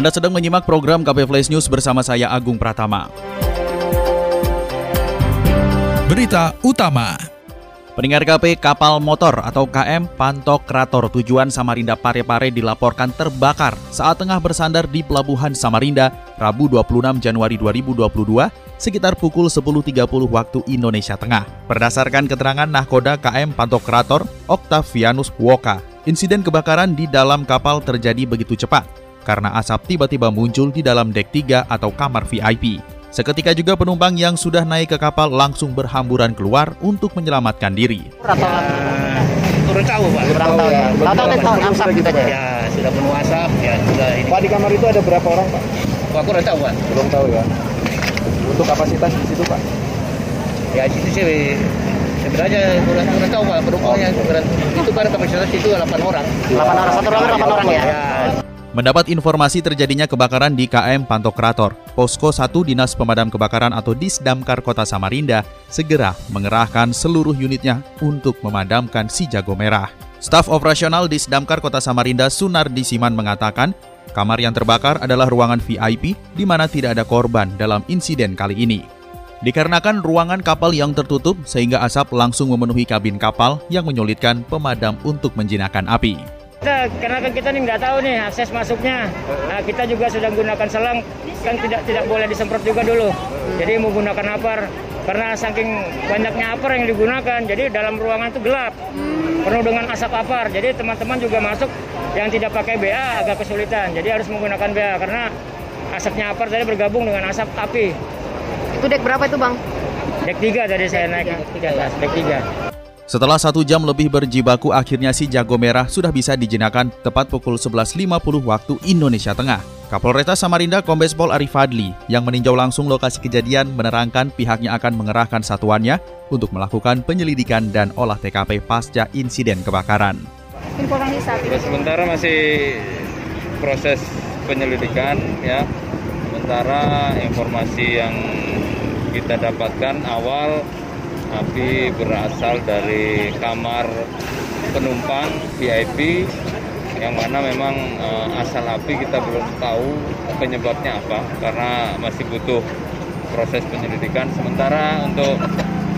Anda sedang menyimak program KP Flash News bersama saya Agung Pratama. Berita utama. Pendengar KP kapal motor atau KM Pantokrator tujuan Samarinda Parepare dilaporkan terbakar saat tengah bersandar di Pelabuhan Samarinda Rabu 26 Januari 2022 sekitar pukul 10.30 waktu Indonesia Tengah. Berdasarkan keterangan nahkoda KM Pantokrator Octavianus Woka, insiden kebakaran di dalam kapal terjadi begitu cepat karena asap tiba-tiba muncul di dalam dek 3 atau kamar VIP. Seketika juga penumpang yang sudah naik ke kapal langsung berhamburan keluar untuk menyelamatkan diri. Turun tahu Pak. Kurang tahu ya. Tahu tahu tahu asap gitu aja. Ya sudah penuh asap ya sudah ini. Pak di kamar itu ada berapa orang Pak? Pak kurang tahu Pak. Belum tahu ya. Untuk kapasitas di situ Pak? Ya di situ sih sebenarnya kurang, kurang tahu Pak penumpangnya kurang, itu kan kapasitas itu 8 orang. 8 orang satu ruangan 8 orang ya. Ya Mendapat informasi terjadinya kebakaran di KM Pantokrator, Posko 1 Dinas Pemadam Kebakaran atau Disdamkar Kota Samarinda segera mengerahkan seluruh unitnya untuk memadamkan si jago merah. Staf operasional Disdamkar Kota Samarinda Sunardi Siman mengatakan, kamar yang terbakar adalah ruangan VIP di mana tidak ada korban dalam insiden kali ini. Dikarenakan ruangan kapal yang tertutup sehingga asap langsung memenuhi kabin kapal yang menyulitkan pemadam untuk menjinakkan api. Kita, karena kan kita nih nggak tahu nih akses masuknya. Nah, kita juga sudah menggunakan selang, kan tidak tidak boleh disemprot juga dulu. Jadi menggunakan apar karena saking banyaknya apar yang digunakan, jadi dalam ruangan itu gelap, penuh dengan asap apar. Jadi teman-teman juga masuk yang tidak pakai BA agak kesulitan. Jadi harus menggunakan BA karena asapnya apar tadi bergabung dengan asap api. Itu dek berapa itu bang? Dek 3 tadi saya naik ke atas, dek 3. Setelah satu jam lebih berjibaku, akhirnya si jago merah sudah bisa dijinakan tepat pukul 11.50 waktu Indonesia Tengah. Kapolresta Samarinda Kombes Pol Arif Fadli yang meninjau langsung lokasi kejadian menerangkan pihaknya akan mengerahkan satuannya untuk melakukan penyelidikan dan olah TKP pasca insiden kebakaran. Informasi saat ini. Sementara masih proses penyelidikan ya. Sementara informasi yang kita dapatkan awal api berasal dari kamar penumpang VIP yang mana memang uh, asal api kita belum tahu penyebabnya apa karena masih butuh proses penyelidikan. Sementara untuk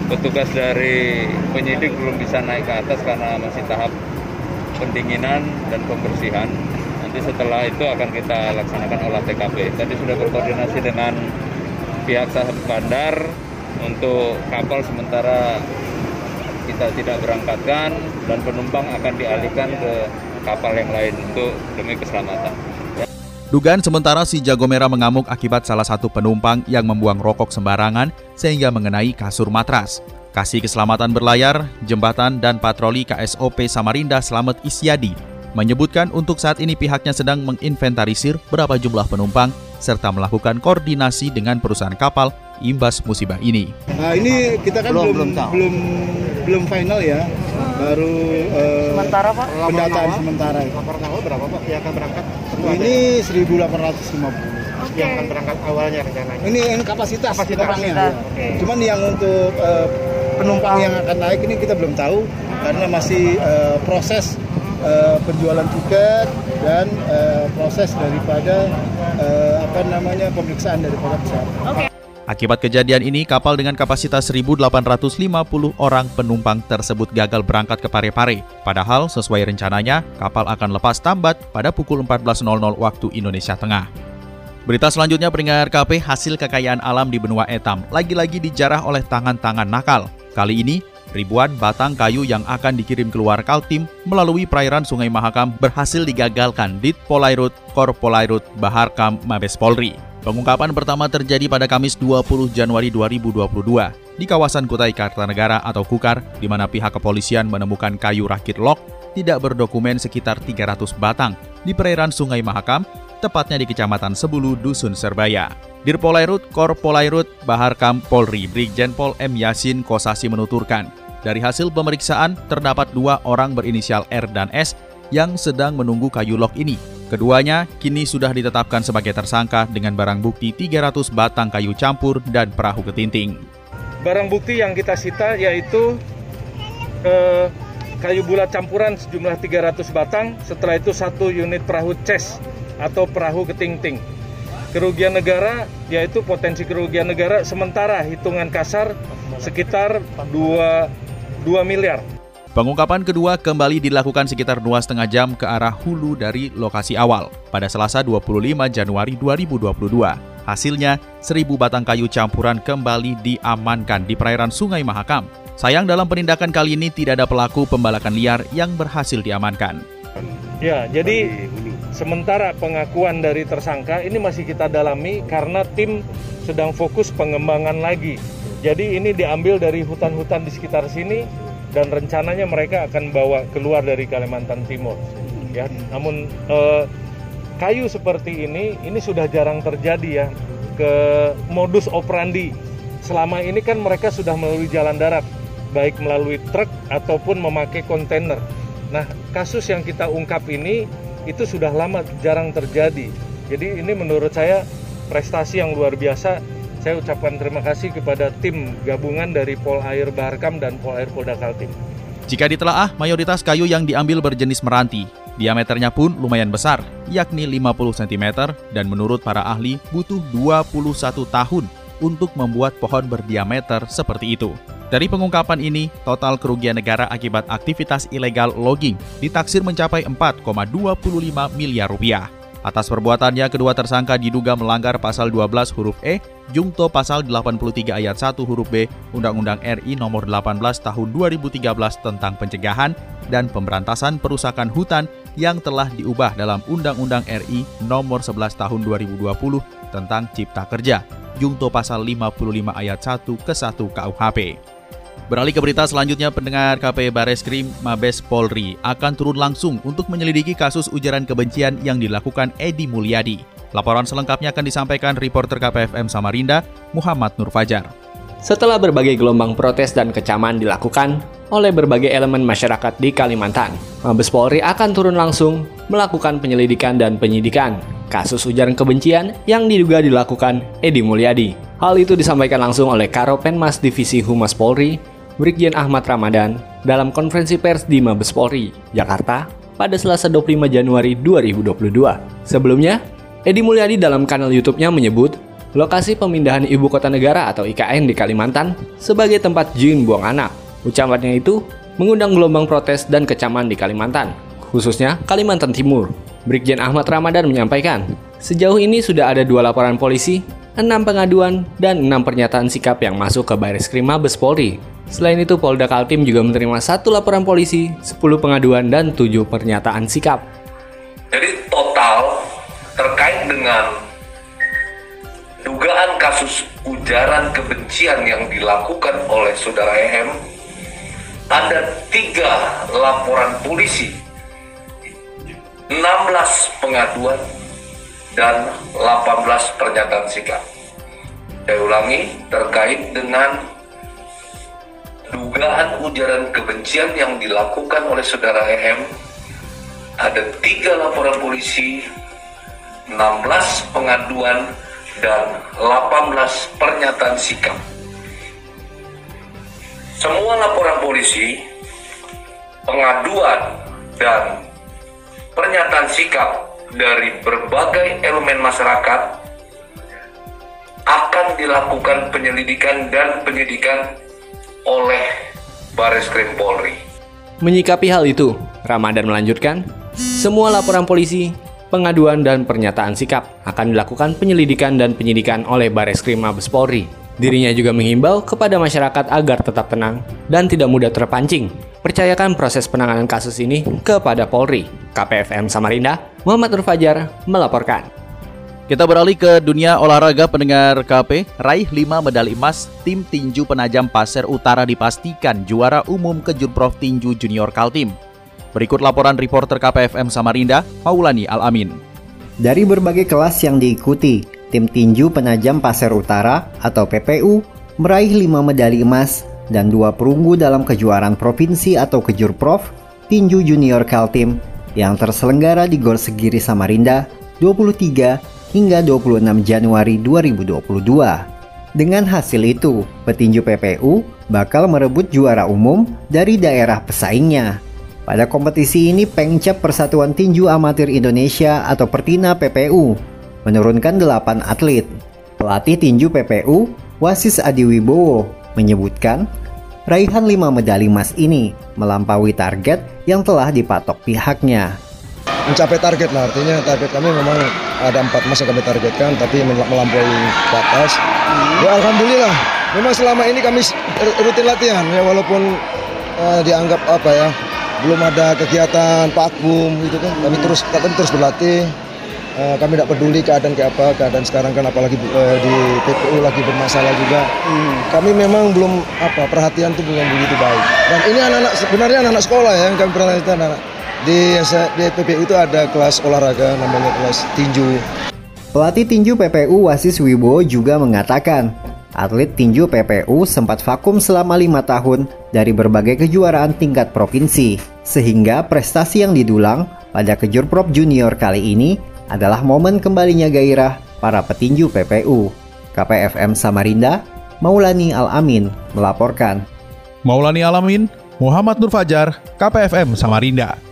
petugas dari penyidik belum bisa naik ke atas karena masih tahap pendinginan dan pembersihan. Nanti setelah itu akan kita laksanakan olah TKP tadi sudah berkoordinasi dengan pihak sahabat bandar untuk kapal sementara kita tidak berangkatkan dan penumpang akan dialihkan ke kapal yang lain untuk demi keselamatan. Dugaan sementara si jago merah mengamuk akibat salah satu penumpang yang membuang rokok sembarangan sehingga mengenai kasur matras. Kasih Keselamatan Berlayar, Jembatan dan Patroli KSOP Samarinda Slamet Isyadi menyebutkan untuk saat ini pihaknya sedang menginventarisir berapa jumlah penumpang serta melakukan koordinasi dengan perusahaan kapal imbas musibah ini. Nah, ini kita kan belum belum belum, belum, belum final ya. Baru uh, sementara Pak pendataan sementara. Laporan awal berapa Pak yang akan berangkat? Ini 1850. Okay. Yang akan berangkat awalnya rencananya. Ini, ini kapasitas, kapasitas orangnya. Ya. Okay. Cuman yang untuk uh, penumpang yang akan naik ini kita belum tahu karena masih uh, proses uh, penjualan tiket dan uh, proses daripada uh, apa namanya pemeriksaan daripada pesawat. Okay. Akibat kejadian ini, kapal dengan kapasitas 1.850 orang penumpang tersebut gagal berangkat ke Parepare. Padahal, sesuai rencananya, kapal akan lepas tambat pada pukul 14.00 waktu Indonesia Tengah. Berita selanjutnya peringat KP hasil kekayaan alam di benua Etam lagi-lagi dijarah oleh tangan-tangan nakal. Kali ini, ribuan batang kayu yang akan dikirim keluar Kaltim melalui perairan Sungai Mahakam berhasil digagalkan di Polairut Kor Polairut Baharkam Mabes Polri. Pengungkapan pertama terjadi pada Kamis 20 Januari 2022 di kawasan Kutai Kartanegara atau Kukar, di mana pihak kepolisian menemukan kayu rakit lok tidak berdokumen sekitar 300 batang di perairan Sungai Mahakam tepatnya di Kecamatan Sebulu, Dusun Serbaya. Dirpolairut Kor Polairut Baharkam Polri Brigjen Pol M. Yasin Kosasi menuturkan, dari hasil pemeriksaan terdapat dua orang berinisial R dan S yang sedang menunggu kayu lok ini. Keduanya kini sudah ditetapkan sebagai tersangka dengan barang bukti 300 batang kayu campur dan perahu ketinting. Barang bukti yang kita sita yaitu eh, kayu bulat campuran sejumlah 300 batang, setelah itu satu unit perahu ces atau perahu ketinting. Kerugian negara yaitu potensi kerugian negara sementara hitungan kasar sekitar 2, 2 miliar. Pengungkapan kedua kembali dilakukan sekitar dua setengah jam ke arah hulu dari lokasi awal pada Selasa 25 Januari 2022. Hasilnya, seribu batang kayu campuran kembali diamankan di perairan Sungai Mahakam. Sayang dalam penindakan kali ini tidak ada pelaku pembalakan liar yang berhasil diamankan. Ya, jadi sementara pengakuan dari tersangka ini masih kita dalami karena tim sedang fokus pengembangan lagi. Jadi ini diambil dari hutan-hutan di sekitar sini dan rencananya mereka akan bawa keluar dari Kalimantan Timur. Ya, namun eh, kayu seperti ini ini sudah jarang terjadi ya ke modus operandi. Selama ini kan mereka sudah melalui jalan darat, baik melalui truk ataupun memakai kontainer. Nah, kasus yang kita ungkap ini itu sudah lama jarang terjadi. Jadi ini menurut saya prestasi yang luar biasa. Saya ucapkan terima kasih kepada tim gabungan dari Pol Air Baharkam dan Pol Air Polda Kaltim. Jika ditelaah, mayoritas kayu yang diambil berjenis meranti. Diameternya pun lumayan besar, yakni 50 cm dan menurut para ahli butuh 21 tahun untuk membuat pohon berdiameter seperti itu. Dari pengungkapan ini, total kerugian negara akibat aktivitas ilegal logging ditaksir mencapai 4,25 miliar rupiah. Atas perbuatannya, kedua tersangka diduga melanggar pasal 12 huruf E, Jungto pasal 83 ayat 1 huruf B Undang-Undang RI nomor 18 tahun 2013 tentang pencegahan dan pemberantasan perusakan hutan yang telah diubah dalam Undang-Undang RI nomor 11 tahun 2020 tentang Cipta Kerja, Jungto pasal 55 ayat 1 ke 1 KUHP. Beralih ke berita selanjutnya, pendengar KP Bareskrim Mabes Polri akan turun langsung untuk menyelidiki kasus ujaran kebencian yang dilakukan Edi Mulyadi. Laporan selengkapnya akan disampaikan reporter KPFM Samarinda, Muhammad Nur Fajar. Setelah berbagai gelombang protes dan kecaman dilakukan oleh berbagai elemen masyarakat di Kalimantan, Mabes Polri akan turun langsung melakukan penyelidikan dan penyidikan kasus ujaran kebencian yang diduga dilakukan Edi Mulyadi. Hal itu disampaikan langsung oleh Karo Penmas Divisi Humas Polri, Brigjen Ahmad Ramadan, dalam konferensi pers di Mabes Polri, Jakarta, pada Selasa 25 Januari 2022. Sebelumnya, Edi Mulyadi dalam kanal YouTube-nya menyebut lokasi pemindahan ibu kota negara atau IKN di Kalimantan sebagai tempat jin buang anak. Ucapannya itu mengundang gelombang protes dan kecaman di Kalimantan, khususnya Kalimantan Timur. Brigjen Ahmad Ramadan menyampaikan, sejauh ini sudah ada dua laporan polisi, enam pengaduan, dan enam pernyataan sikap yang masuk ke Baris Krim Mabes Polri Selain itu, Polda Kaltim juga menerima satu laporan polisi, 10 pengaduan, dan 7 pernyataan sikap. Jadi total terkait dengan dugaan kasus ujaran kebencian yang dilakukan oleh saudara EM, ada tiga laporan polisi, 16 pengaduan, dan 18 pernyataan sikap. Saya ulangi, terkait dengan dugaan ujaran kebencian yang dilakukan oleh saudara EM ada tiga laporan polisi 16 pengaduan dan 18 pernyataan sikap. Semua laporan polisi pengaduan dan pernyataan sikap dari berbagai elemen masyarakat akan dilakukan penyelidikan dan penyidikan oleh Baris Krim Polri. Menyikapi hal itu, Ramadan melanjutkan, semua laporan polisi, pengaduan dan pernyataan sikap akan dilakukan penyelidikan dan penyidikan oleh Baris Krim Mabes Polri. Dirinya juga menghimbau kepada masyarakat agar tetap tenang dan tidak mudah terpancing. Percayakan proses penanganan kasus ini kepada Polri. KPFM Samarinda, Muhammad Nur Fajar melaporkan. Kita beralih ke dunia olahraga pendengar KP. Raih 5 medali emas, tim tinju penajam Pasir Utara dipastikan juara umum Kejurprov Tinju Junior Kaltim. Berikut laporan reporter KPFM Samarinda, Maulani Alamin. Dari berbagai kelas yang diikuti, tim tinju penajam Pasir Utara atau PPU meraih 5 medali emas dan dua perunggu dalam kejuaraan provinsi atau kejurprov tinju junior Kaltim yang terselenggara di Gor Segiri Samarinda 23 hingga 26 Januari 2022. Dengan hasil itu, petinju PPU bakal merebut juara umum dari daerah pesaingnya. Pada kompetisi ini, Pengcap Persatuan Tinju Amatir Indonesia atau Pertina PPU menurunkan 8 atlet. Pelatih tinju PPU, Wasis Adiwibowo, menyebutkan raihan 5 medali emas ini melampaui target yang telah dipatok pihaknya. Mencapai target lah, artinya target kami memang ada empat emas yang kami targetkan, tapi melampaui batas. Ya Alhamdulillah, memang selama ini kami rutin latihan ya walaupun uh, dianggap apa ya belum ada kegiatan vakum gitu kan. Kami terus kami terus berlatih. Uh, kami tidak peduli keadaan kayak apa keadaan sekarang kan apalagi uh, di PPU lagi bermasalah juga. Hmm. kami memang belum apa perhatian tuh belum begitu baik. Dan ini anak-anak sebenarnya anak-anak sekolah ya yang kami pernah anak di di PPU itu ada kelas olahraga namanya kelas tinju Pelatih tinju PPU Wasis Wibowo juga mengatakan Atlet tinju PPU sempat vakum selama lima tahun dari berbagai kejuaraan tingkat provinsi, sehingga prestasi yang didulang pada Kejurprov Junior kali ini adalah momen kembalinya gairah para petinju PPU. KPFM Samarinda, Maulani Al-Amin melaporkan. Maulani Al-Amin, Muhammad Nur Fajar, KPFM Samarinda.